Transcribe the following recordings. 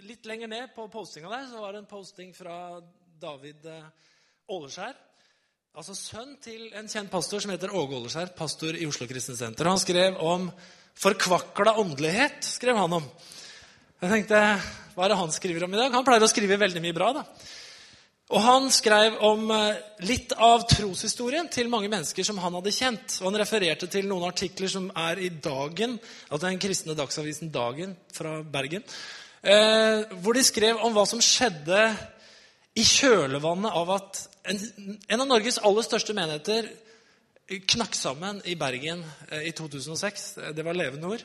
litt lenger ned på postinga der så var det en posting fra David eh, Åleskjær. Altså sønn til en kjent pastor som heter Åge Åleskjær, pastor i Oslo Kristent Senter. Han skrev om forkvakla åndelighet. skrev han om. Jeg tenkte, Hva er det han skriver om i dag? Han pleier å skrive veldig mye bra. da. Og Han skrev om eh, litt av troshistorien til mange mennesker som han hadde kjent. Og Han refererte til noen artikler som er i Dagen, altså den kristne dagsavisen Dagen fra Bergen, hvor de skrev om hva som skjedde i kjølvannet av at en, en av Norges aller største menigheter knakk sammen i Bergen eh, i 2006. Det var Levende Ord.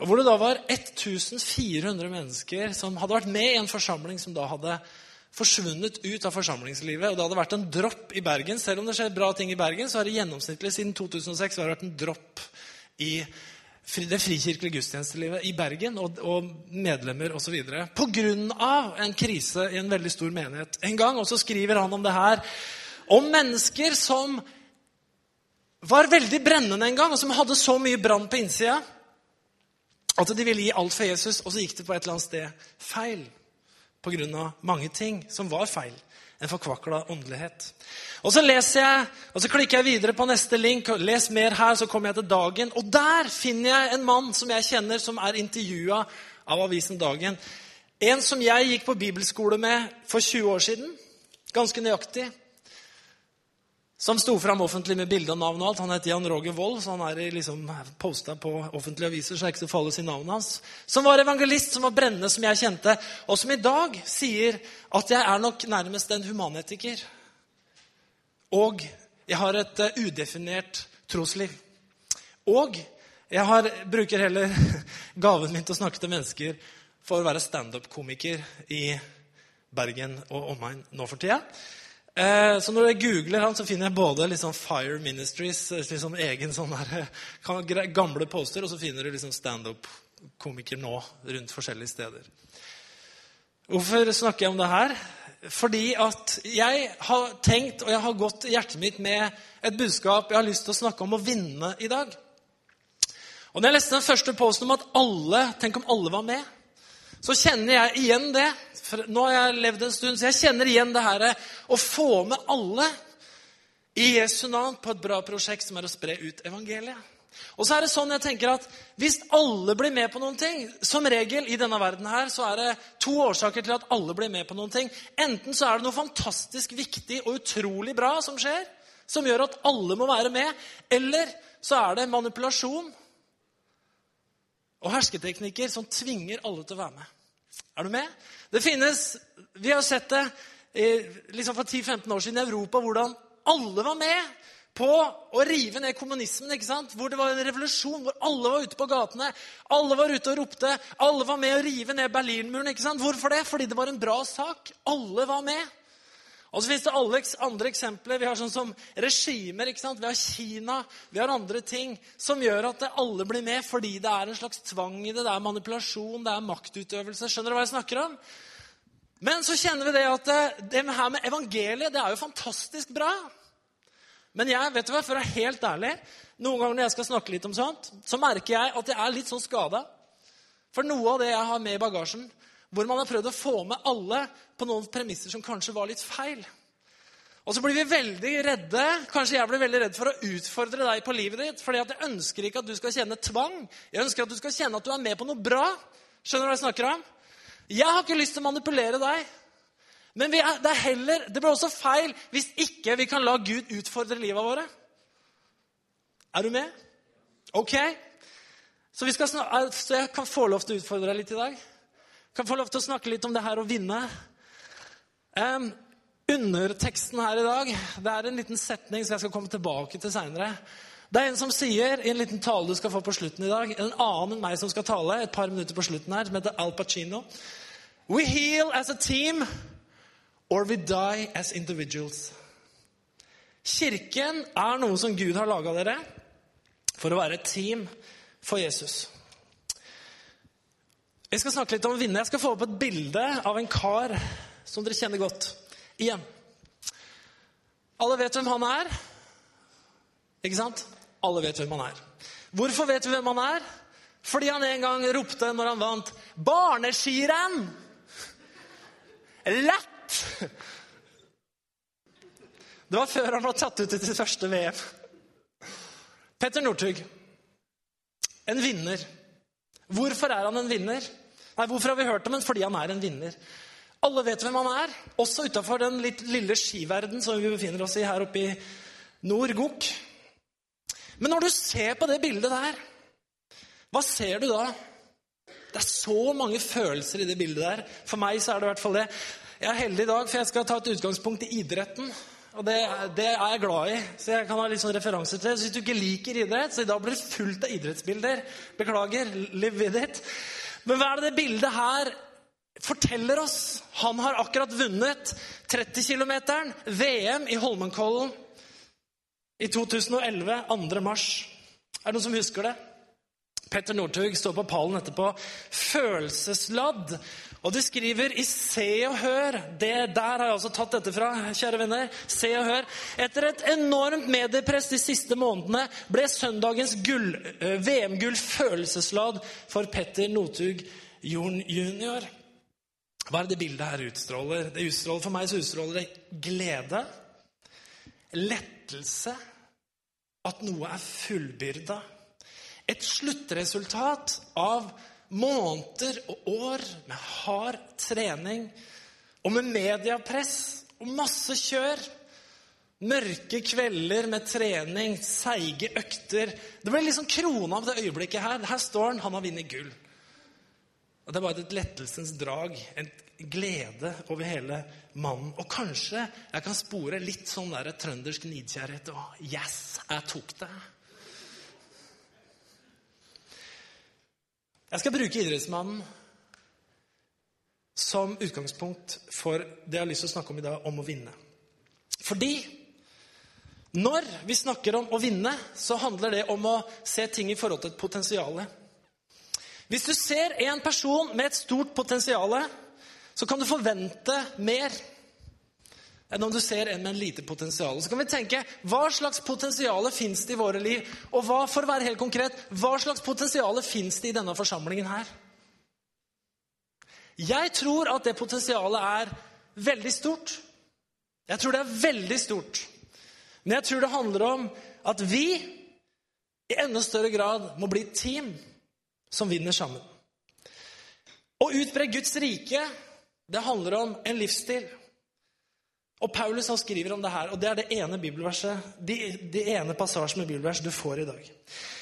Og Hvor det da var 1400 mennesker som hadde vært med i en forsamling som da hadde forsvunnet ut av forsamlingslivet. Og det hadde vært en dropp i Bergen. Selv om det skjer bra ting i Bergen, så har det gjennomsnittlig siden 2006 vært en dropp i det frikirkelige gudstjenestelivet i Bergen og, og medlemmer osv. Pga. en krise i en veldig stor menighet. En gang og så skriver han om det her. Om mennesker som var veldig brennende en gang, og som hadde så mye brann på innsida at de ville gi alt for Jesus, og så gikk det på et eller annet sted feil pga. mange ting som var feil. En forkvakla åndelighet. Og så leser jeg, og så klikker jeg videre på neste link. Les mer her, så kommer jeg til Dagen. Og der finner jeg en mann som jeg kjenner, som er intervjua av avisen Dagen. En som jeg gikk på bibelskole med for 20 år siden. Ganske nøyaktig som sto fram offentlig med bilde og navn og alt. Han heter Jan Roger Wold, så han er liksom posta på offentlige aviser. så er ikke så farlig å navnet hans. Som var evangelist, som var brennende, som jeg kjente. Og som i dag sier at jeg er nok nærmest en humanetiker. Og jeg har et uh, udefinert trosliv. Og jeg har, bruker heller gaven min til å snakke til mennesker for å være standup-komiker i Bergen og omegn nå for tida. Eh, så når jeg googler han, så finner jeg både liksom Fire Ministries, liksom egen sånn der, eh, gamle poster, og så finner du liksom standup-komiker nå rundt forskjellige steder. Hvorfor snakker jeg om det her? Fordi at jeg har tenkt, og jeg har gått hjertet mitt med et budskap jeg har lyst til å snakke om å vinne i dag. Og når jeg leste den første posten om at alle Tenk om alle var med så kjenner jeg igjen det. For nå har jeg levd en stund, så jeg kjenner igjen det her å få med alle i Jesu navn på et bra prosjekt som er å spre ut evangeliet. Og så er det sånn jeg tenker at Hvis alle blir med på noen ting Som regel i denne verden her, så er det to årsaker til at alle blir med på noen ting. Enten så er det noe fantastisk viktig og utrolig bra som skjer, som gjør at alle må være med. Eller så er det manipulasjon og hersketeknikker som tvinger alle til å være med. Er du med? Det finnes, Vi har sett det liksom for 10-15 år siden i Europa hvordan alle var med på å rive ned kommunismen. ikke sant? Hvor det var en revolusjon, hvor alle var ute på gatene. Alle var ute og ropte. Alle var med å rive ned Berlinmuren. ikke sant? Hvorfor det? Fordi det var en bra sak. Alle var med. Og så finnes det alle andre eksempler. Vi har sånn som regimer. ikke sant? Vi har Kina, vi har andre ting som gjør at alle blir med fordi det er en slags tvang i det. Det er manipulasjon, det er maktutøvelse. Skjønner du hva jeg snakker om? Men så kjenner vi det at det her med evangeliet det er jo fantastisk bra. Men jeg, vet du hva, for å være helt ærlig, noen ganger når jeg skal snakke litt om sånt, så merker jeg at jeg er litt sånn skada. For noe av det jeg har med i bagasjen, hvor man har prøvd å få med alle på noen premisser som kanskje var litt feil. Og så blir vi veldig redde kanskje jeg blir veldig redd for å utfordre deg på livet ditt. fordi jeg ønsker ikke at du skal kjenne tvang. Jeg ønsker at du skal kjenne at du er med på noe bra. Skjønner du hva jeg snakker om? Jeg har ikke lyst til å manipulere deg. Men er, det, er heller, det blir også feil hvis ikke vi kan la Gud utfordre livet våre. Er du med? Ok? Så, så jeg kan få lov til å utfordre deg litt i dag? Kan få lov til å snakke litt om det her å vinne. Um, underteksten her i dag det er en liten setning som jeg skal komme tilbake til seinere. Det er en som sier i en liten tale du skal få på slutten i dag, en annen enn meg som skal tale, et par minutter på slutten her, som heter Al Pacino. We heal as a team, or we die as individuals. Kirken er noe som Gud har laga dere for å være et team for Jesus. Jeg skal snakke litt om å vinne. Jeg skal få opp et bilde av en kar som dere kjenner godt. Igjen. Alle vet hvem han er. Ikke sant? Alle vet hvem han er. Hvorfor vet vi hvem han er? Fordi han en gang ropte når han vant 'Barneskirenn'! Lett! Det var før han var tatt ut til sitt første VM. Petter Northug. En vinner. Hvorfor er han en vinner? Nei, Hvorfor har vi hørt om ham? Fordi han er en vinner. Alle vet hvem han er, også utafor den litt lille skiverden som vi befinner oss i her oppe i nord, Gok. Men når du ser på det bildet der, hva ser du da? Det er så mange følelser i det bildet der. For meg så er det i hvert fall det. Jeg er heldig i dag, for jeg skal ta et utgangspunkt i idretten. Og det, det, er jeg glad i, så jeg kan ha litt sånn referanser til Så hvis du ikke liker idrett, så i dag blir det fullt av idrettsbilder. Beklager. Live with it. Men hva er det det bildet her forteller oss? Han har akkurat vunnet 30 km, VM i Holmenkollen i 2011, 2. mars. Er det noen som husker det? Petter Northug står på pallen etterpå. Følelsesladd. Og du skriver i Se og Hør det Der har jeg også tatt dette fra, kjære venner. Se og Hør. Etter et enormt mediepress de siste månedene ble søndagens eh, VM-gull følelsesladd for Petter Northug jr. Hva er det bildet her utstråler? Det utstråler For meg så utstråler det glede, lettelse, at noe er fullbyrda et sluttresultat av måneder og år med hard trening og med mediepress og masse kjør. Mørke kvelder med trening, seige økter. Det ble liksom krona av det øyeblikket her. Her står han, han har vunnet gull. Og Det var et lettelsens drag, en glede over hele mannen. Og kanskje jeg kan spore litt sånn der trøndersk nidkjærhet. Og yes, jeg tok det. Jeg skal bruke idrettsmannen som utgangspunkt for det jeg har lyst til å snakke om i dag, om å vinne. Fordi når vi snakker om å vinne, så handler det om å se ting i forhold til et potensial. Hvis du ser en person med et stort potensial, så kan du forvente mer enn om du ser en med en lite potensial. Så kan vi tenke hva slags potensial fins det i våre liv? Og hva, for å være helt konkret, hva slags potensial fins det i denne forsamlingen her? Jeg tror at det potensialet er veldig stort. Jeg tror det er veldig stort. Men jeg tror det handler om at vi i enda større grad må bli et team som vinner sammen. Å utbre Guds rike, det handler om en livsstil. Og Paulus han skriver om det her, og det er det ene bibelverset, de, de ene passasjen med bibelvers du får i dag.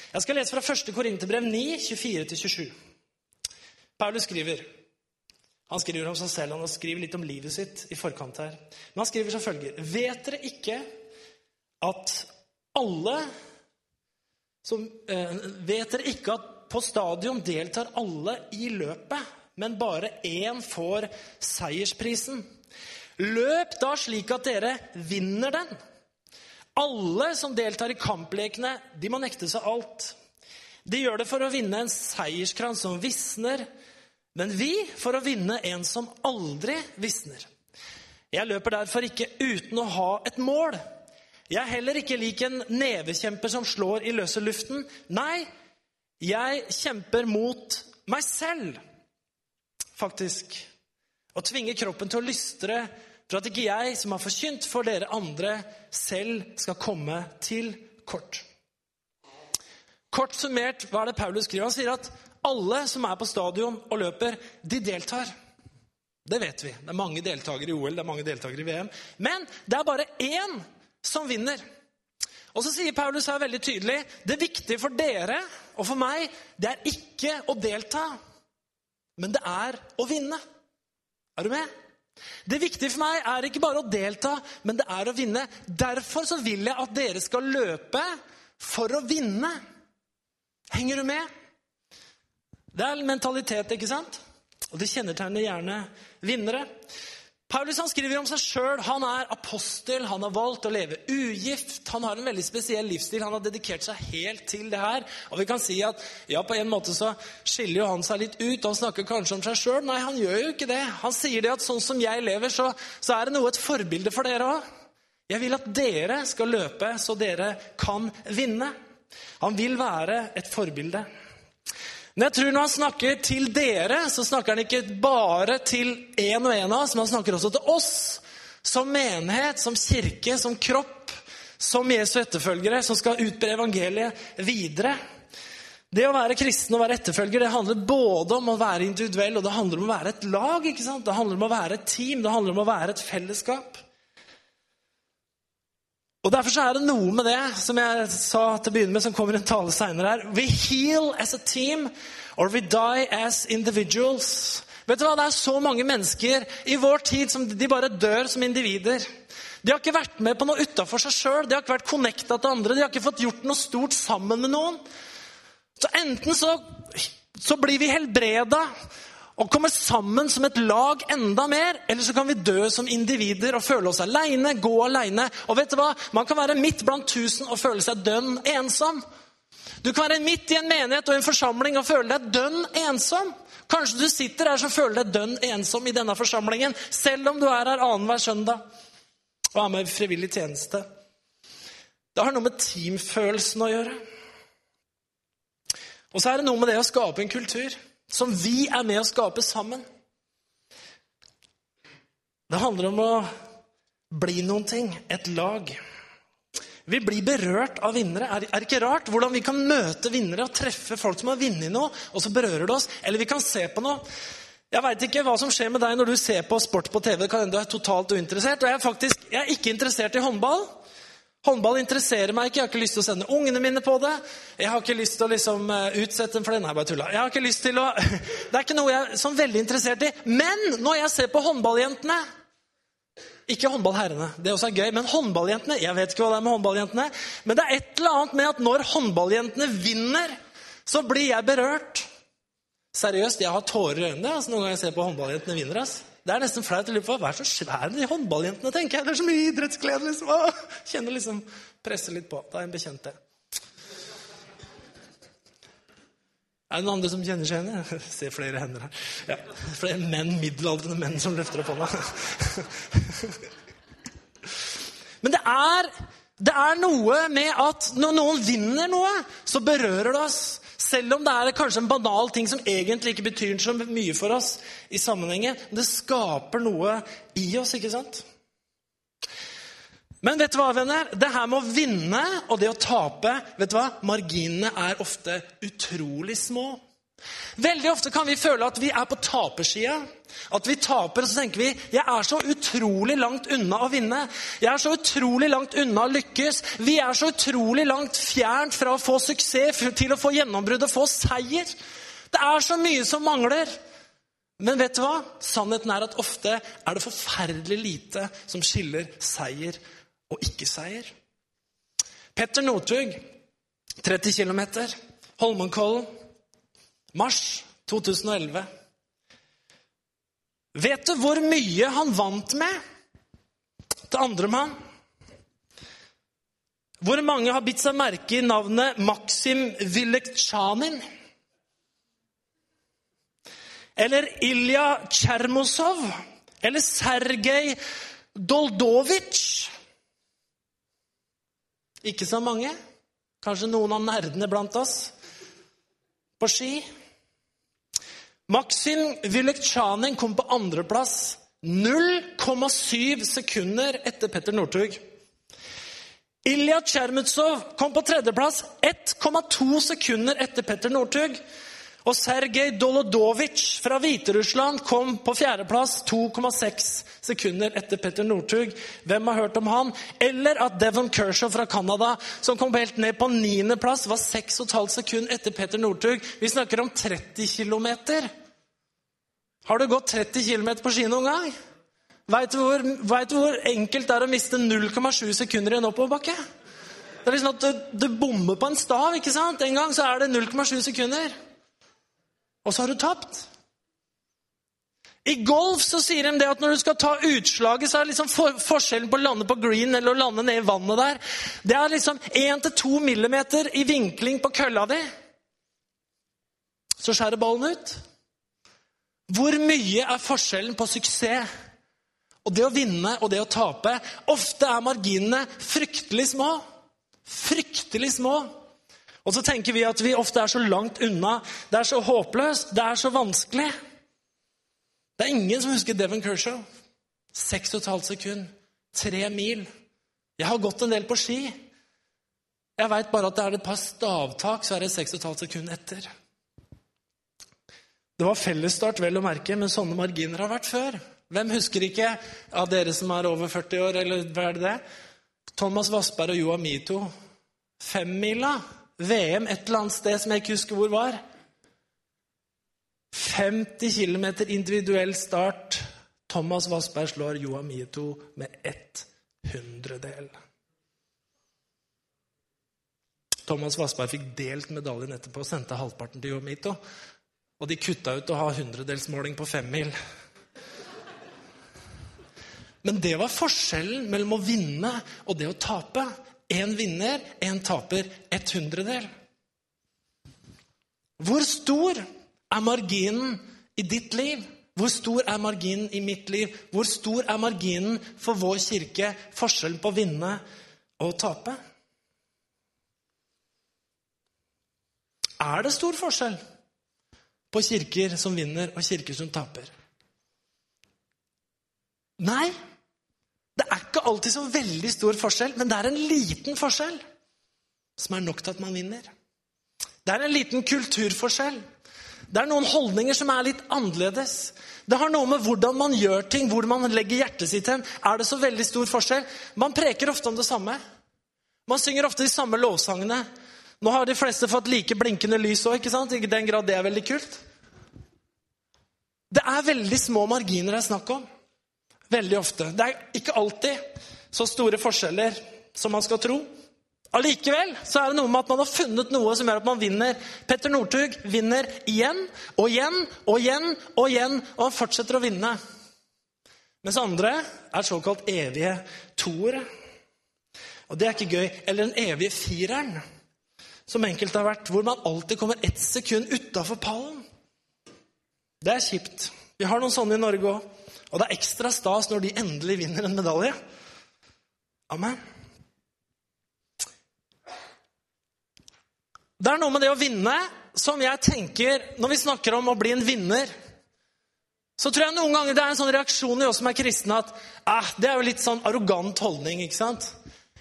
Jeg skal lese fra 1. Korinterbrev 9, 24-27. Paulus skriver Han skriver om seg selv, han skriver litt om livet sitt i forkant her. Men han skriver som følger Vet dere ikke at alle som, eh, Vet dere ikke at på stadion deltar alle i løpet, men bare én får seiersprisen? Løp da slik at dere vinner den. Alle som deltar i kamplekene, de må nekte seg alt. De gjør det for å vinne en seierskrans som visner, men vi for å vinne en som aldri visner. Jeg løper derfor ikke uten å ha et mål. Jeg er heller ikke lik en nevekjemper som slår i løse luften. Nei, jeg kjemper mot meg selv, faktisk. Og tvinger kroppen til å lystre for at ikke jeg, som har forkynt for dere andre, selv skal komme til kort. Kort summert, hva er det Paulus skriver? Han sier at alle som er på stadion og løper, de deltar. Det vet vi. Det er mange deltakere i OL, det er mange deltakere i VM. Men det er bare én som vinner. Og så sier Paulus her veldig tydelig det viktige for dere og for meg, det er ikke å delta, men det er å vinne. Er du med? Det viktige for meg er ikke bare å delta, men det er å vinne. Derfor så vil jeg at dere skal løpe for å vinne. Henger du med? Det er mentalitet, ikke sant? Og det kjennetegner gjerne vinnere. Paulus han skriver om seg sjøl. Han er apostel, han har valgt å leve ugift. Han har en veldig spesiell livsstil. Han har dedikert seg helt til det her. Og vi kan si at ja, på en måte så skiller jo han seg litt ut. Han snakker kanskje om seg sjøl. Nei, han gjør jo ikke det. Han sier det at sånn som jeg lever, så, så er det noe et forbilde for dere òg. Jeg vil at dere skal løpe så dere kan vinne. Han vil være et forbilde. Men jeg tror når han snakker til dere, så snakker han ikke bare til én og en av oss, men han snakker også til oss. Som menighet, som kirke, som kropp, som Jesu etterfølgere, som skal utbre evangeliet videre. Det å være kristen og være etterfølger det handler både om å være individuell og det handler om å være et lag. ikke sant? Det handler om å være et team, det handler om å være et fellesskap. Og Derfor så er det noe med det som jeg sa til å begynne med, som kommer en tale senere her. We heal as a team, or we die as individuals. Vet du hva? Det er så mange mennesker i vår tid som de bare dør som individer. De har ikke vært med på noe utafor seg sjøl, de har ikke vært connecta til andre, de har ikke fått gjort noe stort sammen med noen. Så enten så, så blir vi helbreda og kommer sammen som et lag enda mer, eller så kan vi dø som individer og føle oss aleine, gå aleine. Og vet du hva? Man kan være midt blant tusen og føle seg dønn ensom. Du kan være midt i en menighet og en forsamling og føle deg dønn ensom. Kanskje du sitter her som føler deg dønn ensom i denne forsamlingen, selv om du er her annenhver søndag og er med i frivillig tjeneste. Det har noe med teamfølelsen å gjøre. Og så er det noe med det å skape en kultur som vi er med å skape sammen. Det handler om å bli noen ting, et lag. Vi blir berørt av vinnere. Er det ikke rart hvordan vi kan møte vinnere og treffe folk som har vunnet noe, og så berører det oss? Eller vi kan se på noe. Jeg veit ikke hva som skjer med deg når du ser på sport på TV. Det kan hende du er totalt uinteressert. Og jeg er faktisk jeg er ikke interessert i håndball. Håndball interesserer meg ikke. Jeg har ikke lyst til å sende ungene mine på det. Jeg har ikke lyst til å liksom eh, utsette dem for det. Nei, bare tulla. Jeg har ikke lyst til å... Det er ikke noe jeg er sånn veldig interessert i. Men når jeg ser på håndballjentene Ikke håndballherrene, det også er gøy, men håndballjentene Jeg vet ikke hva det er med håndballjentene, men det er et eller annet med at når håndballjentene vinner, så blir jeg berørt. Seriøst, jeg har tårer i øynene altså, noen ganger jeg ser på håndballjentene vinner. Altså. Det er nesten flaut å lure på hva er så svære de håndballjentene, tenker jeg. Det er så mye idrettsglede, liksom. Åh, kjenner liksom Presser litt på. Da er en bekjent, det. Er det noen andre som kjenner seg igjen? Jeg ser flere hender her. Ja, flere menn, middelaldrende menn som løfter opp hånda. Men det er, det er noe med at når noen vinner noe, så berører det oss. Selv om det er kanskje en banal ting som egentlig ikke betyr så mye for oss i sammenhengen. Det skaper noe i oss, ikke sant? Men vet du hva, venner? Det her med å vinne og det å tape vet du hva? Marginene er ofte utrolig små. Veldig ofte kan vi føle at vi er på tapersida. At vi taper, og så tenker vi jeg er så utrolig langt unna å vinne. Jeg er så utrolig langt unna å lykkes. Vi er så utrolig langt fjernt fra å få suksess til å få gjennombrudd og få seier. Det er så mye som mangler. Men vet du hva? Sannheten er at ofte er det forferdelig lite som skiller seier og ikke-seier. Petter Northug, 30 km. Holmenkollen. Mars 2011. Vet du hvor mye han vant med til andremann? Hvor mange har bitt seg merke i navnet Maksim Vilektsjanin? Eller Ilja Tsjermosov? Eller Sergej Doldovitsj? Ikke så mange. Kanskje noen av nerdene blant oss på ski. Maksim Vylektsjanin kom på andreplass 0,7 sekunder etter Petter Northug. Ilja Tsjermutsov kom på tredjeplass 1,2 sekunder etter Petter Northug. Og Sergej Dolodovitsj fra Hviterussland kom på fjerdeplass 2,6 sekunder etter Petter Northug. Hvem har hørt om han? Eller at Devon Kershaw fra Canada, som kom helt ned på niendeplass, var 6,5 sekunder etter Petter Northug. Vi snakker om 30 km. Har du gått 30 km på ski noen gang? Veit du, du, hvor enkelt det er å miste 0,7 sekunder i en oppoverbakke? Det er liksom at du, du bommer på en stav. ikke sant? En gang så er det 0,7 sekunder og så har du tapt. I golf så sier de det at når du skal ta utslaget, så er liksom for forskjellen på å lande på green eller å lande ned i vannet der Det er liksom 1-2 millimeter i vinkling på kølla di. Så skjærer ballen ut. Hvor mye er forskjellen på suksess og det å vinne og det å tape? Ofte er marginene fryktelig små. Fryktelig små. Og så tenker vi at vi ofte er så langt unna. Det er så håpløst. Det er så vanskelig. Det er ingen som husker Devon Kershaw. 6,5 sekund. Tre mil. Jeg har gått en del på ski. Jeg veit bare at det er et par stavtak, så er det 6,5 sekund etter. Det var fellesstart, vel å merke, men sånne marginer har vært før. Hvem husker ikke av dere som er over 40 år, eller hva er det det? Thomas Vassberg og Joa Mito. Femmila. VM et eller annet sted som jeg ikke husker hvor var. 50 km individuell start. Thomas Vassberg slår Joa Mito med ett hundredel. Thomas Vassberg fikk delt medaljen etterpå og sendte halvparten til Joa Mito. Og de kutta ut å ha hundredelsmåling på femmil. Men det var forskjellen mellom å vinne og det å tape. Én vinner, én taper. Et hundredel. Hvor stor er marginen i ditt liv? Hvor stor er marginen i mitt liv? Hvor stor er marginen for vår kirke? Forskjellen på å vinne og tape? Er det stor forskjell på kirker som vinner, og kirker som taper? Nei, det er ikke alltid så veldig stor forskjell, men det er en liten forskjell som er nok til at man vinner. Det er en liten kulturforskjell. Det er noen holdninger som er litt annerledes. Det har noe med hvordan man gjør ting, hvor man legger hjertet sitt hen. Er det så veldig stor forskjell? Man preker ofte om det samme. Man synger ofte de samme lovsangene. Nå har de fleste fått like blinkende lys òg, ikke sant? I den grad det er veldig kult. Det er veldig små marginer det er snakk om. Veldig ofte. Det er ikke alltid så store forskjeller som man skal tro. Allikevel så er det noe med at man har funnet noe som gjør at man vinner. Petter Northug vinner igjen og igjen og igjen og igjen, og han fortsetter å vinne. Mens andre er såkalt evige toere. Og det er ikke gøy. Eller den evige fireren, som enkelte har vært, hvor man alltid kommer ett sekund utafor pallen. Det er kjipt. Vi har noen sånne i Norge òg. Og det er ekstra stas når de endelig vinner en medalje. Amen. Det er noe med det å vinne som jeg tenker Når vi snakker om å bli en vinner, så tror jeg noen ganger det er en sånn reaksjon i oss som er kristne, at eh, det er jo litt sånn arrogant holdning. ikke sant?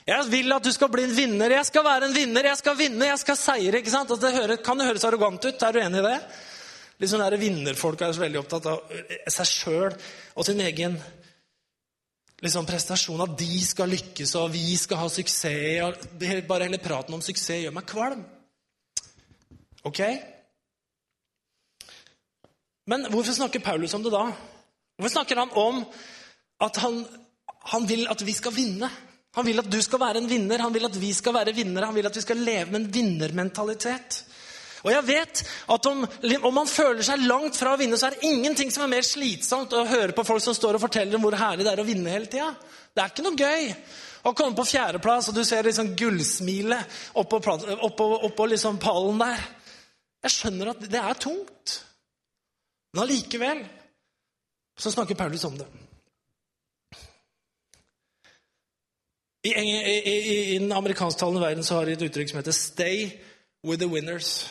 Jeg vil at du skal bli en vinner. Jeg skal være en vinner. Jeg skal vinne. Jeg skal seire. ikke sant? Det hører, kan det høres arrogant ut? Er du enig i det? Litt sånn Vinnerfolk er så veldig opptatt av seg sjøl og sin egen liksom, prestasjon. At de skal lykkes, og vi skal ha suksess. Bare hele praten om suksess gjør meg kvalm. Ok? Men hvorfor snakker Paulus om det da? Hvorfor snakker han om at han, han, vil at vi skal vinne? Han vil at du skal være en vinner, han vil at vi skal være vinnere. Han vil at vi skal leve med en vinnermentalitet. Og jeg vet at om, om, man føler seg langt fra å vinne, så er det ingenting som er mer slitsomt å høre på folk som står og forteller om hvor herlig det er å vinne hele tida. Det er ikke noe gøy å komme på fjerdeplass, og du ser liksom gullsmilet oppå, oppå, oppå liksom pallen der. Jeg skjønner at det er tungt. Men allikevel så snakker Paulus om det. I, i, i, i den amerikansktalende verden så har de et uttrykk som heter 'stay with the winners'.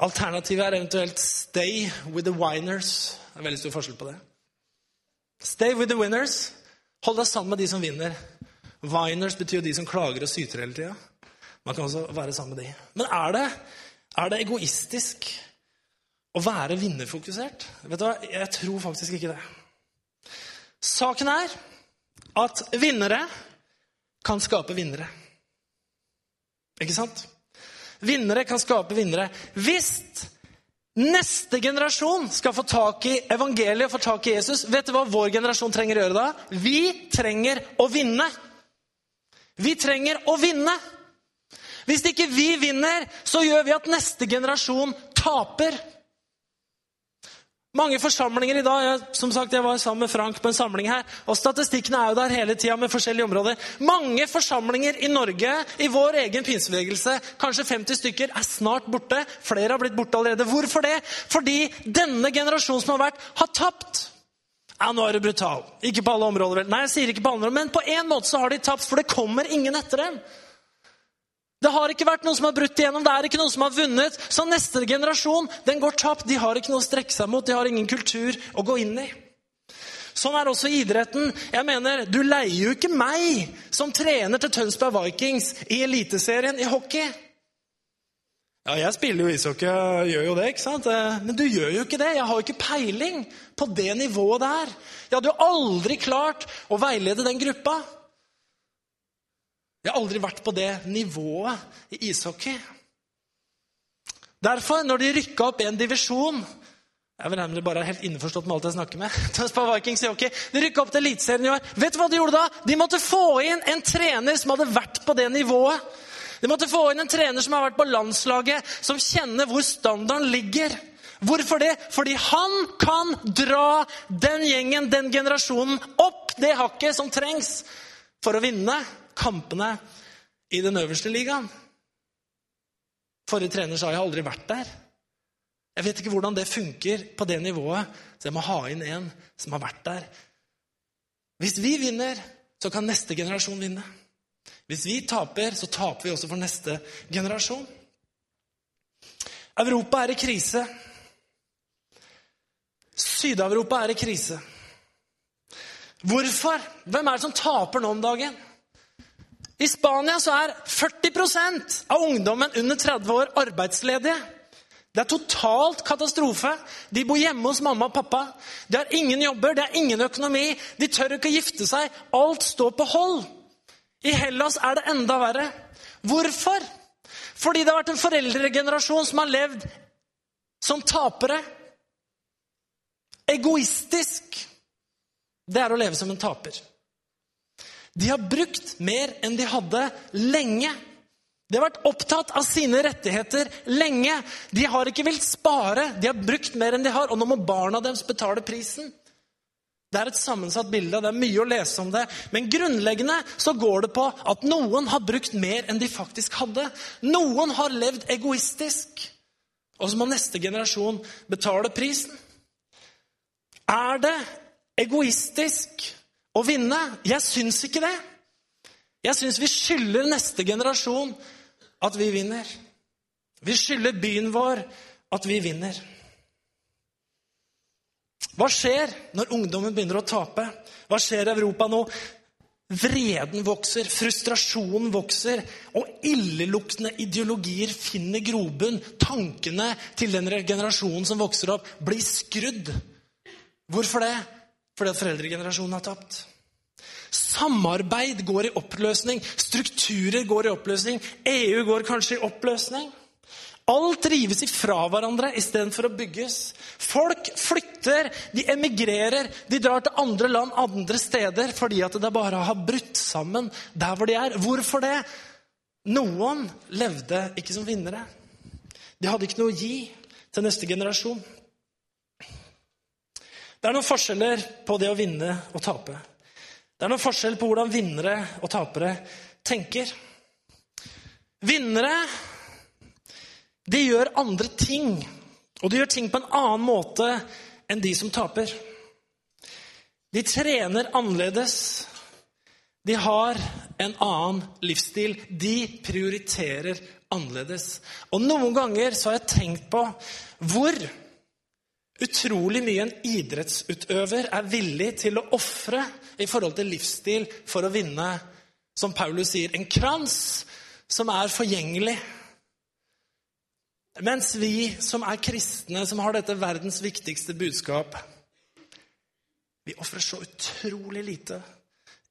Alternativet er eventuelt 'stay with the winers'. Det er veldig stor forskjell på det. Stay with the winners. Hold deg sammen med de som vinner. Winers betyr jo de som klager og syter hele tida. Man kan også være sammen med de. Men er det er det egoistisk å være vinnerfokusert? Vet du hva? Jeg tror faktisk ikke det. Saken er at vinnere kan skape vinnere. Ikke sant? Vinnere kan skape vinnere. Hvis neste generasjon skal få tak i evangeliet og få tak i Jesus, vet du hva vår generasjon trenger å gjøre da? Vi trenger å vinne. Vi trenger å vinne. Hvis ikke vi vinner, så gjør vi at neste generasjon taper. Mange forsamlinger i dag jeg, som sagt, jeg var sammen med Frank på en samling her, og Statistikkene er jo der hele tida med forskjellige områder. Mange forsamlinger i Norge, i vår egen pinsebevegelse, kanskje 50 stykker, er snart borte. Flere har blitt borte allerede. Hvorfor det? Fordi denne generasjonen som har vært, har tapt. Ja, nå er du brutal. Ikke på alle områder, vel. Nei, jeg sier ikke på alle områder, men på en måte så har de tapt, for det kommer ingen etter dem. Det har ikke vært noen som har brutt igjennom, det er ikke noen som har vunnet. Så neste generasjon den går tapt. De har ikke noe å strekke seg mot, de har ingen kultur å gå inn i. Sånn er også idretten. Jeg mener, Du leier jo ikke meg som trener til Tønsberg Vikings i Eliteserien i hockey. Ja, jeg spiller jo ishockey, jeg gjør jo det, ikke sant? Men du gjør jo ikke det. Jeg har jo ikke peiling på det nivået der. Jeg hadde jo aldri klart å veilede den gruppa. Jeg har aldri vært på det nivået i ishockey. Derfor, når de rykka opp en divisjon Jeg vil nemlig bare helt innforstått med alt jeg snakker med. Tønsberg Vikings i hockey. De rykka opp til Eliteserien i år. Vet du hva de gjorde da? De måtte få inn en trener som hadde vært på det nivået. De måtte få inn en trener som har vært på landslaget, som kjenner hvor standarden ligger. Hvorfor det? Fordi han kan dra den gjengen, den generasjonen, opp det hakket som trengs for å vinne kampene i den øverste ligaen. Forrige trener sa jeg har aldri vært der. Jeg vet ikke hvordan det funker på det nivået, så jeg må ha inn en som har vært der. Hvis vi vinner, så kan neste generasjon vinne. Hvis vi taper, så taper vi også for neste generasjon. Europa er i krise. Syd-Europa er i krise. Hvorfor? Hvem er det som taper nå om dagen? I Spania så er 40% av ungdommen under 30 år arbeidsledige. Det er totalt katastrofe. De bor hjemme hos mamma og pappa. De har ingen jobber, de har ingen økonomi. De tør ikke å gifte seg. Alt står på hold. I Hellas er det enda verre. Hvorfor? Fordi det har vært en foreldregenerasjon som har levd som tapere. Egoistisk. Det er å leve som en taper. De har brukt mer enn de hadde lenge. De har vært opptatt av sine rettigheter lenge. De har ikke villet spare. De har brukt mer enn de har, og nå må barna deres betale prisen. Det er et sammensatt bilde, det er mye å lese om det. Men grunnleggende så går det på at noen har brukt mer enn de faktisk hadde. Noen har levd egoistisk. Og så må neste generasjon betale prisen. Er det egoistisk å vinne? Jeg syns ikke det. Jeg syns vi skylder neste generasjon at vi vinner. Vi skylder byen vår at vi vinner. Hva skjer når ungdommen begynner å tape? Hva skjer i Europa nå? Vreden vokser, frustrasjonen vokser, og illeluktende ideologier finner grobunn. Tankene til den generasjonen som vokser opp, blir skrudd. Hvorfor det? Fordi at foreldregenerasjonen har tapt. Samarbeid går i oppløsning. Strukturer går i oppløsning. EU går kanskje i oppløsning. Alt rives ifra hverandre istedenfor å bygges. Folk flytter, de emigrerer, de drar til andre land, andre steder, fordi at det bare har brutt sammen der hvor de er. Hvorfor det? Noen levde ikke som vinnere. De hadde ikke noe å gi til neste generasjon. Det er noen forskjeller på det å vinne og tape. Det er noen forskjell på hvordan vinnere og tapere tenker. Vinnere de gjør andre ting, og de gjør ting på en annen måte enn de som taper. De trener annerledes. De har en annen livsstil. De prioriterer annerledes. Og noen ganger så har jeg tenkt på hvor utrolig mye en idrettsutøver er villig til å ofre i forhold til livsstil for å vinne, som Paulus sier, en krans som er forgjengelig mens vi som er kristne, som har dette verdens viktigste budskap Vi ofrer så utrolig lite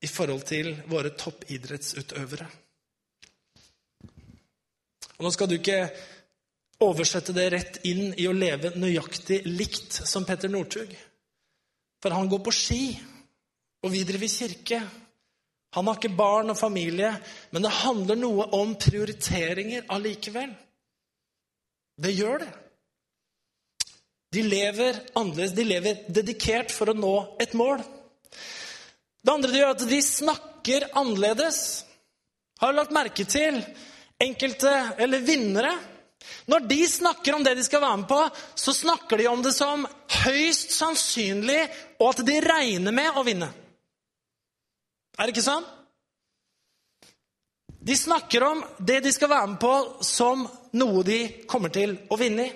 i forhold til våre toppidrettsutøvere. Og Nå skal du ikke oversette det rett inn i å leve nøyaktig likt som Petter Northug. For han går på ski, og vi driver kirke. Han har ikke barn og familie, men det handler noe om prioriteringer allikevel. Det gjør det. De lever annerledes. De lever dedikert for å nå et mål. Det andre de gjør, er at de snakker annerledes. Har lagt merke til enkelte, eller vinnere? Når de snakker om det de skal være med på, så snakker de om det som høyst sannsynlig, og at de regner med å vinne. Er det ikke sånn? De snakker om det de skal være med på, som noe de kommer til å vinne i.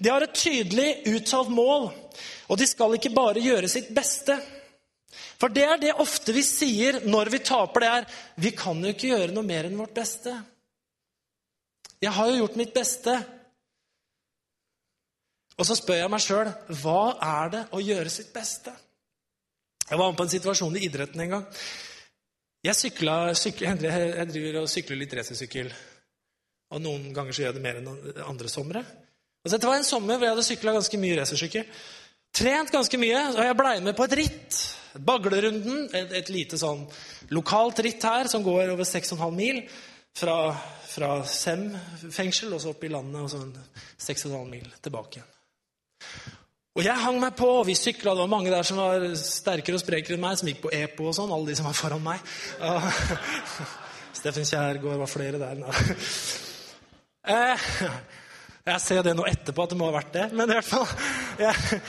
De har et tydelig uttalt mål, og de skal ikke bare gjøre sitt beste. For det er det ofte vi sier når vi taper, det er Vi kan jo ikke gjøre noe mer enn vårt beste. Jeg har jo gjort mitt beste. Og så spør jeg meg sjøl hva er det å gjøre sitt beste? Jeg var med på en situasjon i idretten en gang. Jeg, sykla, sykla, jeg driver og sykler litt racersykkel. Og noen ganger så gjør jeg det mer enn andre somre. Altså, dette var en sommer hvor jeg hadde sykla ganske mye racersykkel. Trent ganske mye, og jeg blei med på et ritt. Baglerunden, et, et, lite sånn lokalt ritt her som går over 6,5 mil. Fra, fra Sem fengsel og så opp i landet, og så 6,5 mil tilbake igjen. Og jeg hang meg på, og vi sykla. Det var mange der som var sterkere og sprekere enn meg, som gikk på EPO og sånn. Alle de som var foran meg. Steffen Kjærgaard var flere der. Eh, jeg ser det nå etterpå at det må ha vært det, men i hvert fall Jeg,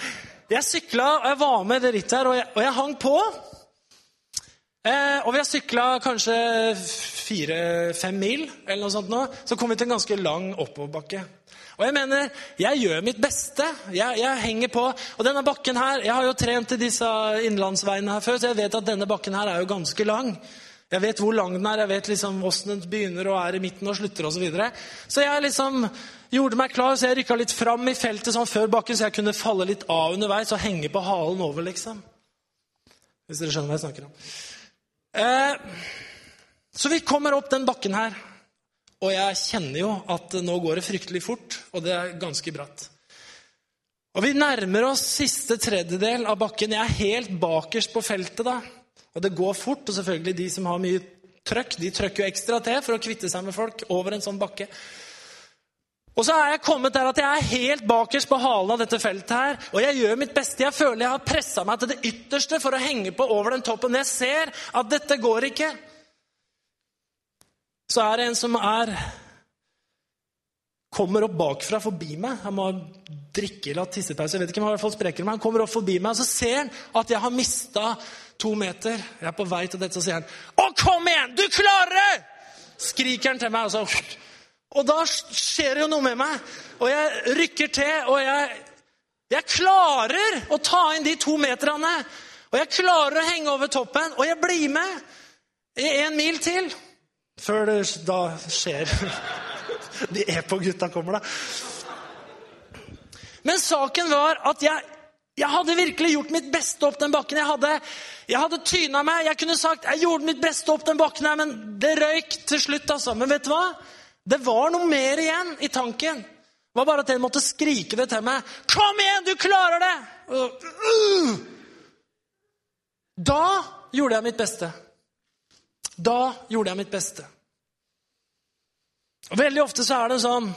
jeg sykla, og jeg var med det rittet her, og jeg, og jeg hang på. Eh, og vi har sykla kanskje fire-fem mil, eller noe sånt nå. Så kom vi til en ganske lang oppoverbakke. Og jeg mener, jeg gjør mitt beste. Jeg, jeg, henger på. Og denne bakken her, Jeg har jo trent i disse innlandsveiene her før, så jeg vet at denne bakken her er jo ganske lang. Jeg vet hvor lang den er, jeg vet liksom hvordan den begynner og er i midten og slutter osv. Så, videre. så jeg liksom gjorde meg klar, så jeg rykka litt fram i feltet sånn før bakken, så jeg kunne falle litt av underveis og henge på halen over, liksom. Hvis dere skjønner hva jeg snakker om. Eh, så vi kommer opp den bakken her. Og jeg kjenner jo at nå går det fryktelig fort, og det er ganske bratt. Og vi nærmer oss siste tredjedel av bakken. Jeg er helt bakerst på feltet da. Og det går fort, og selvfølgelig de som har mye trøkk, de trøkker jo ekstra til for å kvitte seg med folk over en sånn bakke. Og så er jeg kommet der at jeg er helt bakerst på halen av dette feltet her. Og jeg gjør mitt beste. Jeg føler jeg har pressa meg til det ytterste for å henge på over den toppen. Jeg ser at dette går ikke så er det en som er kommer opp bakfra forbi meg. Han må drikke eller ha tissepause. Jeg vet ikke om han i hvert fall spreker meg. Han kommer opp forbi meg, og så ser han at jeg har mista to meter. Jeg er på vei til dette, så sier han 'Å, kom igjen! Du klarer det!' skriker han til meg. Og, så, og da skjer det jo noe med meg. Og jeg rykker til, og jeg, jeg klarer å ta inn de to meterne. Og jeg klarer å henge over toppen, og jeg blir med i en mil til. Før det da skjer De EPO-gutta kommer, da. Men saken var at jeg, jeg hadde virkelig gjort mitt beste opp den bakken. Jeg hadde, jeg hadde tyna meg. Jeg kunne sagt jeg gjorde mitt beste opp den bakken, her, men det røyk til slutt. altså. Men vet du hva? Det var noe mer igjen i tanken. Det var bare at en måtte skrike det til meg. 'Kom igjen, du klarer det!' Uh! Da gjorde jeg mitt beste. Da gjorde jeg mitt beste. Og Veldig ofte så er det en sånn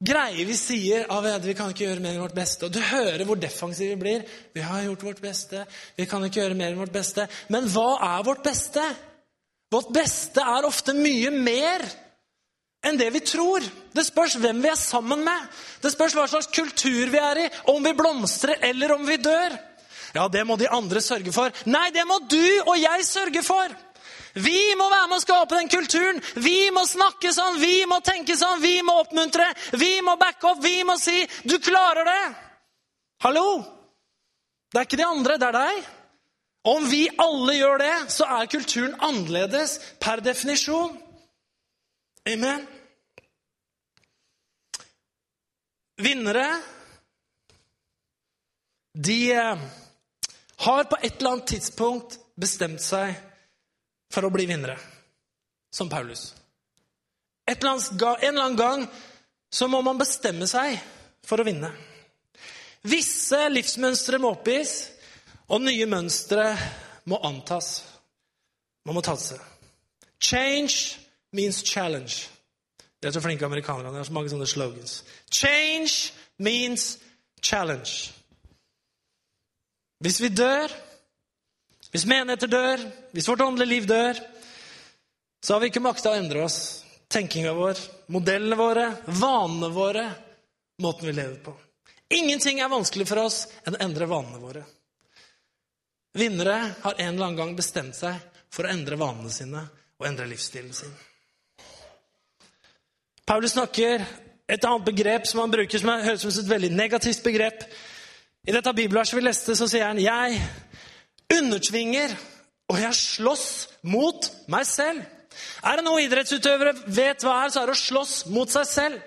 greie vi sier av at vi kan ikke gjøre mer enn vårt beste. Og du hører hvor defensive vi blir. Vi har gjort vårt beste. Vi kan ikke gjøre mer enn vårt beste. Men hva er vårt beste? Vårt beste er ofte mye mer enn det vi tror. Det spørs hvem vi er sammen med. Det spørs hva slags kultur vi er i, om vi blomstrer eller om vi dør. Ja, det må de andre sørge for. Nei, det må du og jeg sørge for. Vi må være med å skape den kulturen. Vi må snakke sånn, vi må tenke sånn, vi må oppmuntre, vi må backe opp, vi må si 'Du klarer det'. Hallo? Det er ikke de andre, det er deg. Om vi alle gjør det, så er kulturen annerledes per definisjon. Amen. Vinnere, de eh, har på et eller annet tidspunkt bestemt seg for å bli vinnere, som Paulus. Eller annet, en eller annen gang så må man bestemme seg for å vinne. Visse livsmønstre må oppgis, og nye mønstre må antas. Man må tatse. Change means challenge. Det er så flinke amerikanere. Det er så mange sånne slogans. Change means challenge. Hvis vi dør hvis menigheter dør, hvis vårt åndelige liv dør, så har vi ikke makta å endre oss. Tenkinga vår, modellene våre, vanene våre, måten vi lever på. Ingenting er vanskelig for oss enn å endre vanene våre. Vinnere har en eller annen gang bestemt seg for å endre vanene sine og endre livsstilen sin. Paulus snakker et annet begrep som han bruker, som høres ut som et veldig negativt begrep. I dette bibelverset vi leste, så sier han 'Jeg undertvinger, og jeg slåss mot meg selv'. Er det noe idrettsutøvere vet hva er, så er det å slåss mot seg selv.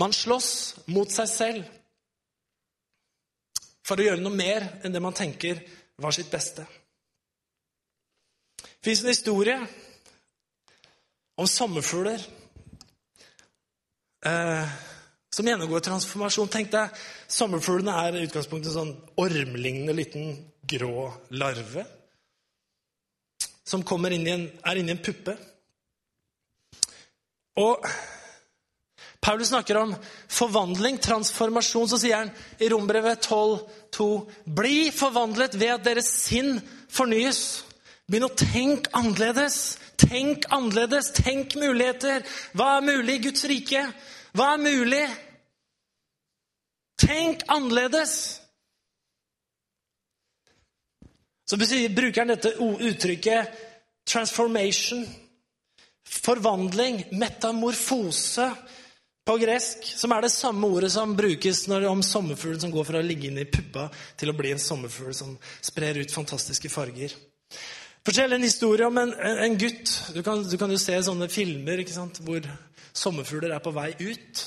Man slåss mot seg selv for å gjøre noe mer enn det man tenker var sitt beste. Det fins en historie om sommerfugler eh, som gjennomgår transformasjon. Tenk deg, Sommerfuglene er i utgangspunktet en sånn ormlignende liten grå larve som inn en, er inni en puppe. Og Paulus snakker om forvandling, transformasjon. Så sier han i Rombrevet 12,2.: Bli forvandlet ved at deres sinn fornyes. Begynn å tenke annerledes. Tenk annerledes. Tenk muligheter. Hva er mulig i Guds rike? Hva er mulig? Tenk annerledes. Så bruker han dette uttrykket 'transformation'. Forvandling, metamorfose på gresk, som er det samme ordet som brukes når, om sommerfuglen som går fra å ligge inne i puppa til å bli en sommerfugl som sprer ut fantastiske farger. Fortell en historie om en, en gutt. Du kan, du kan, jo se sånne filmer hvor sommerfugler er på vei ut.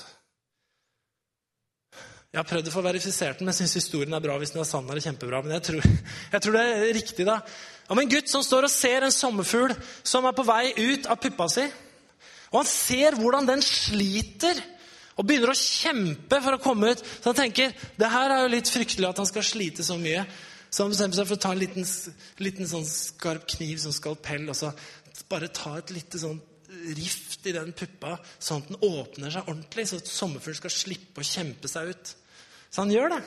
Jeg har prøvd å få verifisert den, men jeg syns historien er bra. hvis den er sann, eller kjempebra. Men jeg tror, jeg tror det er riktig, da. Om en gutt som står og ser en sommerfugl som er på vei ut av puppa si. Og han ser hvordan den sliter og begynner å kjempe for å komme ut. Så han tenker det her er jo litt fryktelig at han skal slite så mye. Så han bestemmer seg for å ta en liten, liten sånn skarp kniv, sånn skalpell, og så bare ta et lite sånn rift i den puppa, sånn at den åpner seg ordentlig, så at sommerfuglen skal slippe å kjempe seg ut. Så han gjør det.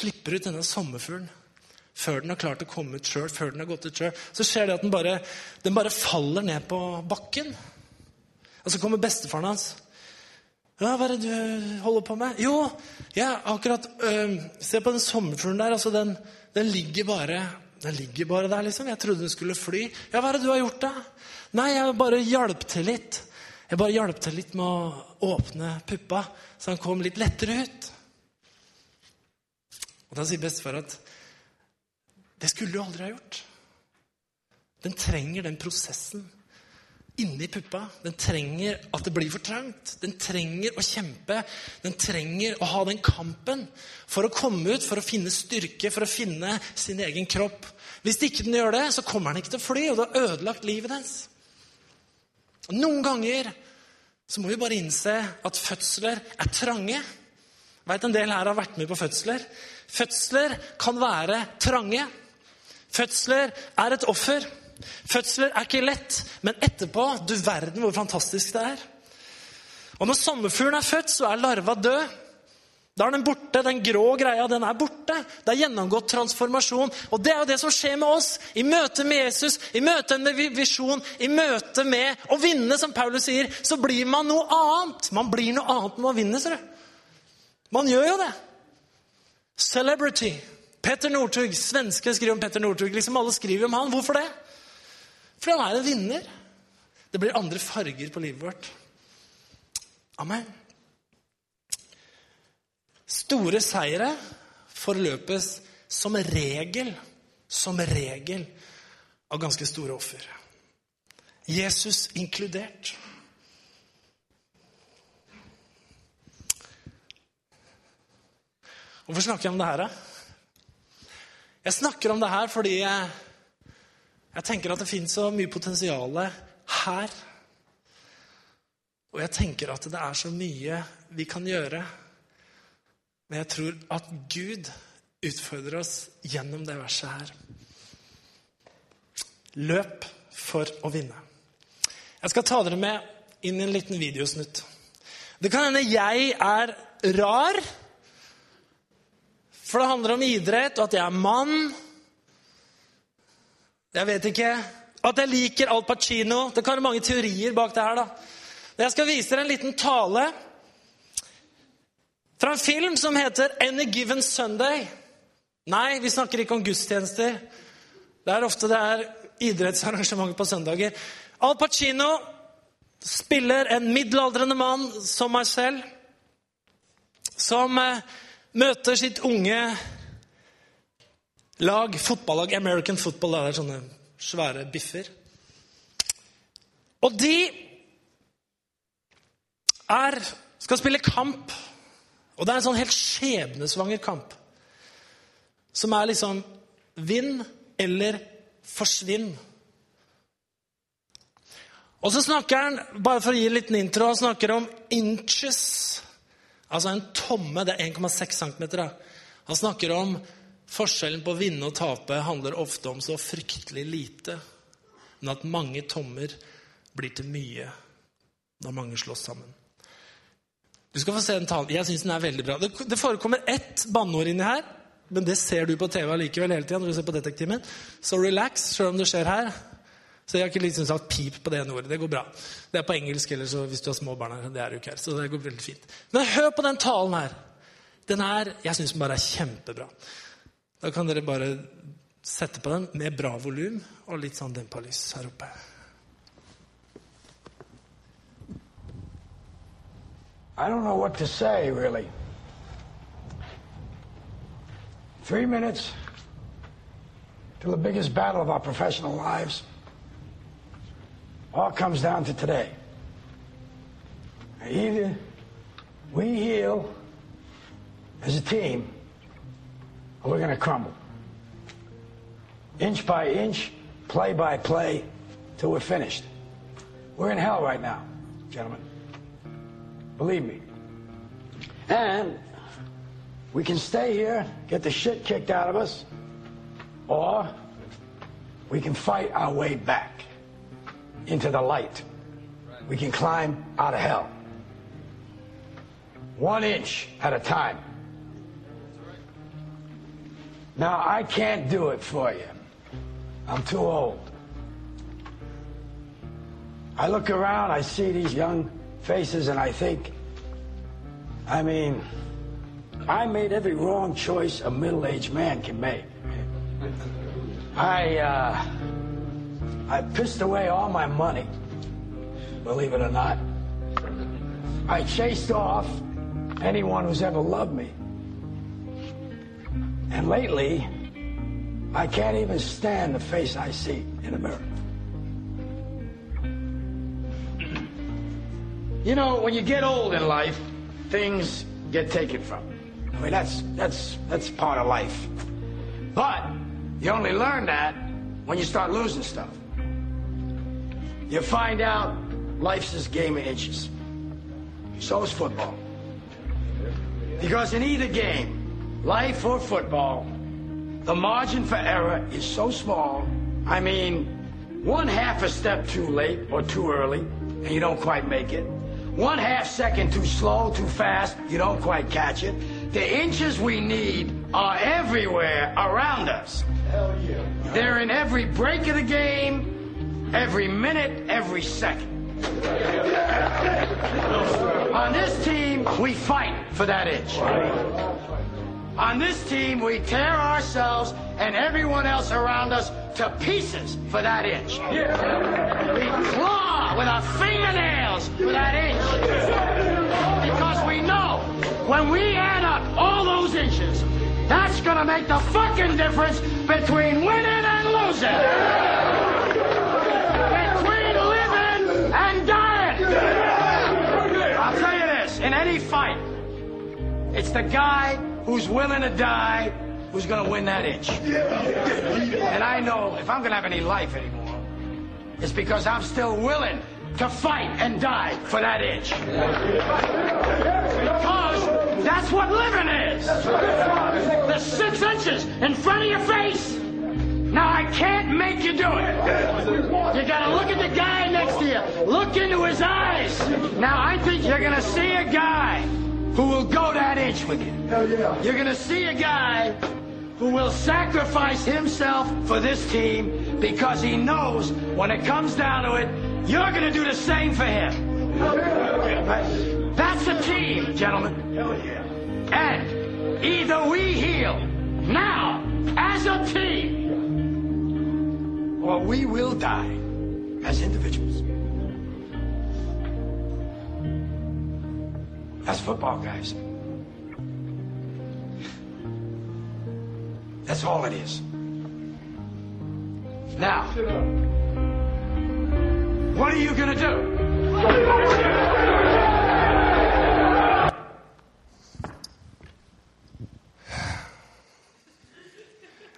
Slipper ut denne sommerfuglen før den har klart å komme ut sjøl, før den har gått ut sjøl, så skjer det at den bare, den bare faller ned på bakken. Og så kommer bestefaren hans. Ja, hva er det du holder på med? Jo, ja, akkurat øh, Se på den sommerfuglen der. altså den, den, ligger bare den ligger bare der, liksom. Jeg trodde den skulle fly. Ja, hva er det du har gjort, da? Nei, jeg bare hjalp til litt. Jeg bare hjalp til litt med å åpne puppa, så han kom litt lettere ut. Og Da sier bestefar at det skulle du aldri ha gjort. Den trenger den prosessen inni puppa. Den trenger at det blir for trangt. Den trenger å kjempe. Den trenger å ha den kampen for å komme ut, for å finne styrke, for å finne sin egen kropp. Hvis ikke den gjør det, så kommer den ikke til å fly, og det har ødelagt livet dens. Og Noen ganger så må vi bare innse at fødsler er trange. Jeg vet En del her har vært med på fødsler. Fødsler kan være trange. Fødsler er et offer. Fødsler er ikke lett, men etterpå Du verden hvor fantastisk det er. Og når sommerfuglen er født, så er larva død. Da er den borte. Den grå greia, den er borte. Det er gjennomgått transformasjon. Og det er jo det som skjer med oss i møte med Jesus, i møte med visjon, i møte med å vinne, som Paulus sier. Så blir man noe annet. Man blir noe annet når man vinner, ser du. Man gjør jo det. Celebrity. Petter Northug, Svenske skriver om Petter Northug. Liksom alle skriver om han. Hvorfor det? Fordi han er en vinner. Det blir andre farger på livet vårt. Amen. Store seire forløpes som regel, som regel, av ganske store offer. Jesus inkludert. Hvorfor snakker jeg om det her, da? Jeg snakker om det her fordi jeg, jeg tenker at det fins så mye potensial her. Og jeg tenker at det er så mye vi kan gjøre. Men jeg tror at Gud utfordrer oss gjennom det verset her. Løp for å vinne. Jeg skal ta dere med inn i en liten videosnutt. Det kan hende jeg er rar. For det handler om idrett, og at jeg er mann. Jeg vet ikke. At jeg liker Al Pacino. Det kan være mange teorier bak det her. da. Jeg skal vise dere en liten tale fra en film som heter Any Given Sunday. Nei, vi snakker ikke om gudstjenester. Det er ofte det er idrettsarrangementer på søndager. Al Pacino spiller en middelaldrende mann som meg selv, som eh, møter sitt unge lag, fotballag, American football. Det er sånne svære biffer. Og de er, skal spille kamp. Og det er en sånn helt skjebnesvanger kamp. Som er liksom vinn eller forsvinn. Og så snakker han, bare for å gi en liten intro, han snakker om inches. Altså en tomme. Det er 1,6 cm. Han snakker om forskjellen på å vinne og tape handler ofte om så fryktelig lite. Men at mange tommer blir til mye når mange slåss sammen. Du skal få se den talen. Jeg syns den er veldig bra. Det, det forekommer ett banneord inni her, men det ser du på TV allikevel hele tida når du ser på Detektimen. Så relax, sjøl om det skjer her. Så jeg har ikke liksom sagt pip på det ene ordet. Det går bra. Det er på engelsk eller så hvis du har små barn her. Det er jo ikke her, så det går veldig fint. Men hør på den talen her. Den er, Jeg syns den bare er kjempebra. Da kan dere bare sette på den med bra volum og litt sånn dempa lys her oppe. I don't know what to say, really. Three minutes to the biggest battle of our professional lives. All comes down to today. Either we heal as a team, or we're going to crumble. Inch by inch, play by play, till we're finished. We're in hell right now, gentlemen. Believe me. And we can stay here, get the shit kicked out of us, or we can fight our way back into the light. We can climb out of hell. One inch at a time. Now, I can't do it for you. I'm too old. I look around, I see these young faces, and I think, I mean, I made every wrong choice a middle aged man can make. I, uh, I pissed away all my money, believe it or not. I chased off anyone who's ever loved me. And lately, I can't even stand the face I see in the mirror. You know, when you get old in life, things get taken from you. I mean, that's, that's, that's part of life. But you only learn that when you start losing stuff. You find out life's this game of inches. So is football. Because in either game, life or football, the margin for error is so small. I mean, one half a step too late or too early, and you don't quite make it. One half second too slow, too fast, you don't quite catch it. The inches we need are everywhere around us. Hell yeah. They're in every break of the game, every minute, every second. On this team, we fight for that inch. On this team, we tear ourselves and everyone else around us to pieces for that inch. We claw with our fingernails for that inch. Because we know when we add up all those inches, that's to make the fucking difference between winning and losing. Between living and dying. I'll tell you this in any fight, it's the guy who's willing to die who's going to win that inch. And I know if I'm going to have any life anymore, it's because I'm still willing to fight and die for that inch. Because that's what living is. The six inches in front of your face. Now I can't make you do it. You gotta look at the guy next to you. Look into his eyes. Now I think you're gonna see a guy who will go that inch with you. You're gonna see a guy who will sacrifice himself for this team because he knows when it comes down to it, you're gonna do the same for him. That's a team, gentlemen. And either we heal now as a team, or we will die as individuals. As football guys. That's all it is. Now, what are you gonna do?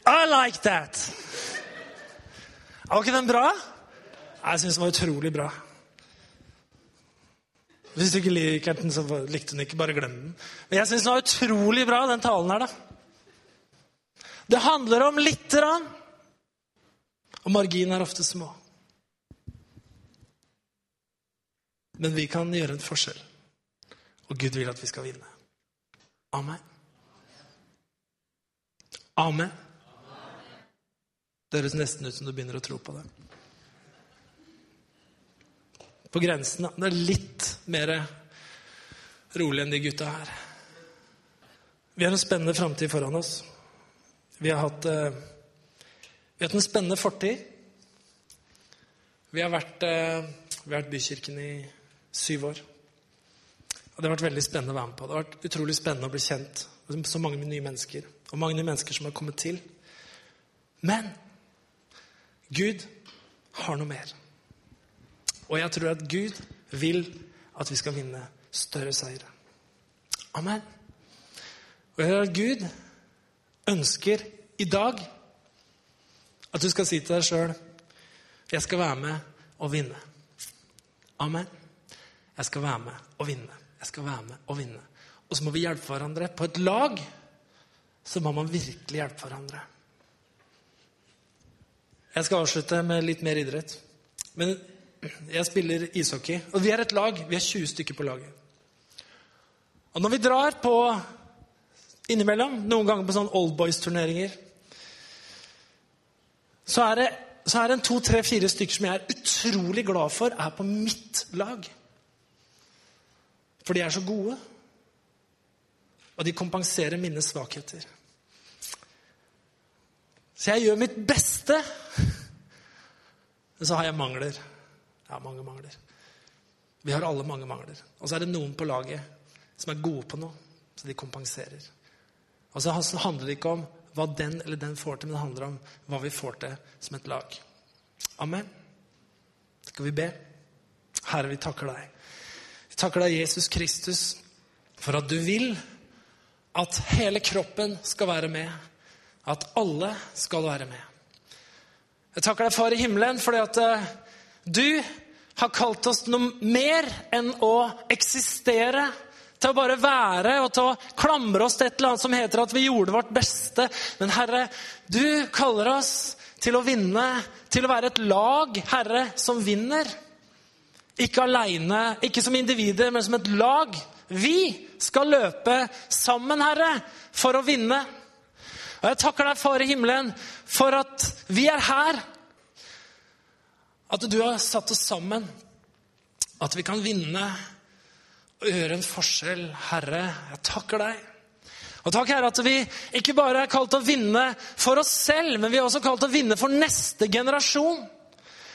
I like that! Er var ikke den bra? Jeg syns den var utrolig bra. Hvis du ikke liker den, så likte den ikke. Bare glem den. Men jeg syns den var utrolig bra, den talen her, da. Det handler om lite grann. Og marginene er ofte små. Men vi kan gjøre en forskjell. Og Gud vil at vi skal vinne. Amen. Amen. Det høres nesten ut som du begynner å tro på det. På grensen, da. Det er litt mer rolig enn de gutta her. Vi har en spennende framtid foran oss. Vi har hatt, eh, vi har hatt en spennende fortid. Vi har vært, eh, vi har vært Bykirken i syv år. Og det har vært veldig spennende å være med på. Det har vært utrolig spennende å bli kjent med så mange nye mennesker. Og mange nye mennesker som har kommet til. Men Gud har noe mer. Og jeg tror at Gud vil at vi skal vinne større seire. Amen. Og jeg tror at Gud ønsker i dag at du skal si til deg sjøl jeg skal være med og vinne. Amen. Jeg skal være med og vinne. Jeg skal være med og vinne. Og så må vi hjelpe hverandre. På et lag så må man virkelig hjelpe hverandre. Jeg skal avslutte med litt mer idrett. Men jeg spiller ishockey, og vi er et lag. Vi er 20 stykker på laget. Og når vi drar på innimellom, noen ganger på sånn oldboys-turneringer, så er det, så er det en to, tre, fire stykker som jeg er utrolig glad for er på mitt lag. For de er så gode. Og de kompenserer mine svakheter. Så jeg gjør mitt beste. Men så har jeg mangler. Jeg har mange mangler. Vi har alle mange mangler. Og så er det noen på laget som er gode på noe, så de kompenserer. Og det handler ikke om hva den eller den får til, men det handler om hva vi får til som et lag. Amen. Skal vi be? Herre, vi takker deg. Vi takker deg, Jesus Kristus, for at du vil at hele kroppen skal være med. At alle skal være med. Jeg takker deg, Far i himmelen, fordi at uh, du har kalt oss noe mer enn å eksistere. Til å bare være og til å klamre oss til et eller annet som heter at vi gjorde vårt beste. Men Herre, du kaller oss til å vinne, til å være et lag, Herre, som vinner. Ikke aleine, ikke som individer, men som et lag. Vi skal løpe sammen, Herre, for å vinne. Og jeg takker deg, Far i himmelen, for at vi er her. At du har satt oss sammen. At vi kan vinne og gjøre en forskjell. Herre, jeg takker deg. Og takk, Herre, at vi ikke bare er kalt til å vinne for oss selv, men vi er også kalt til å vinne for neste generasjon.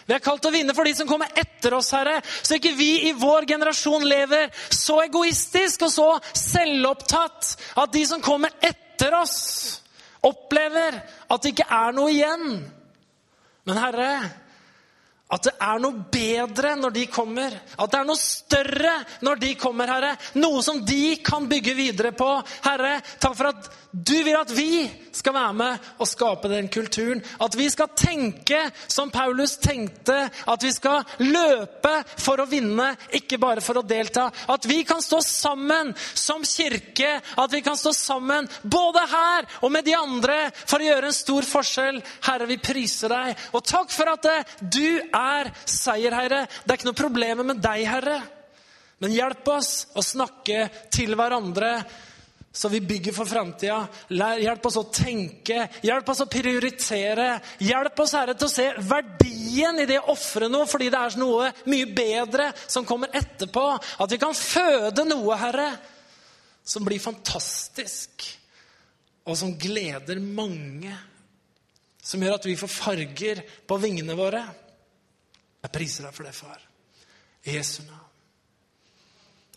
Vi er kalt til å vinne for de som kommer etter oss, Herre, så ikke vi i vår generasjon lever så egoistisk og så selvopptatt at de som kommer etter oss, opplever at det ikke er noe igjen. Men Herre, at det er noe bedre når de kommer. At det er noe større når de kommer, Herre. Noe som de kan bygge videre på. Herre, takk for at du vil at vi skal være med og skape den kulturen. At vi skal tenke som Paulus tenkte. At vi skal løpe for å vinne, ikke bare for å delta. At vi kan stå sammen som kirke. At vi kan stå sammen både her og med de andre for å gjøre en stor forskjell. Herre, vi priser deg. Og takk for at du er seierherre. Det er ikke noe problem med deg, Herre. Men hjelp oss å snakke til hverandre så vi bygger for framtida. Hjelp oss å tenke, hjelp oss å prioritere. Hjelp oss, Herre, til å se verdien i det å ofre noe fordi det er noe mye bedre som kommer etterpå. At vi kan føde noe, Herre, som blir fantastisk, og som gleder mange. som gjør at vi får farger på vingene våre. Jeg priser deg for det, far. I Jesu navn.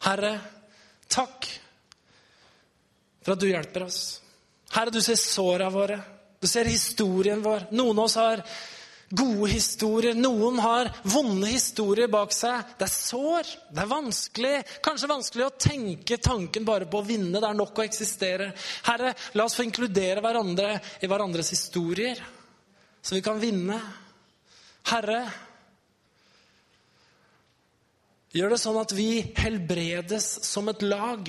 Herre, takk for at du hjelper oss. Herre, du ser såra våre. Du ser historien vår. Noen av oss har gode historier. Noen har vonde historier bak seg. Det er sår. Det er vanskelig. Kanskje vanskelig å tenke tanken bare på å vinne. Det er nok å eksistere. Herre, la oss få inkludere hverandre i hverandres historier, så vi kan vinne. Herre, gjør det sånn at vi helbredes som et lag,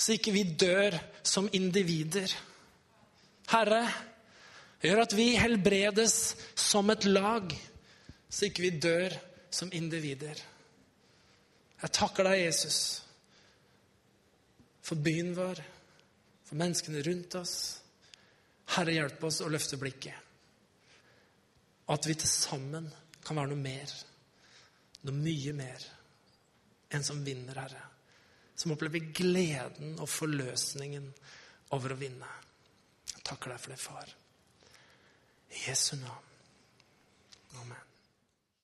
så ikke vi dør som individer. Herre, gjør at vi helbredes som et lag, så ikke vi dør som individer. Jeg takker deg, Jesus, for byen vår, for menneskene rundt oss. Herre, hjelp oss å løfte blikket. At vi til sammen kan være noe mer. Noe mye mer. En som vinner, Herre. Som opplever gleden og forløsningen over å vinne. Jeg takker deg for det, far. I Jesu navn. Amen.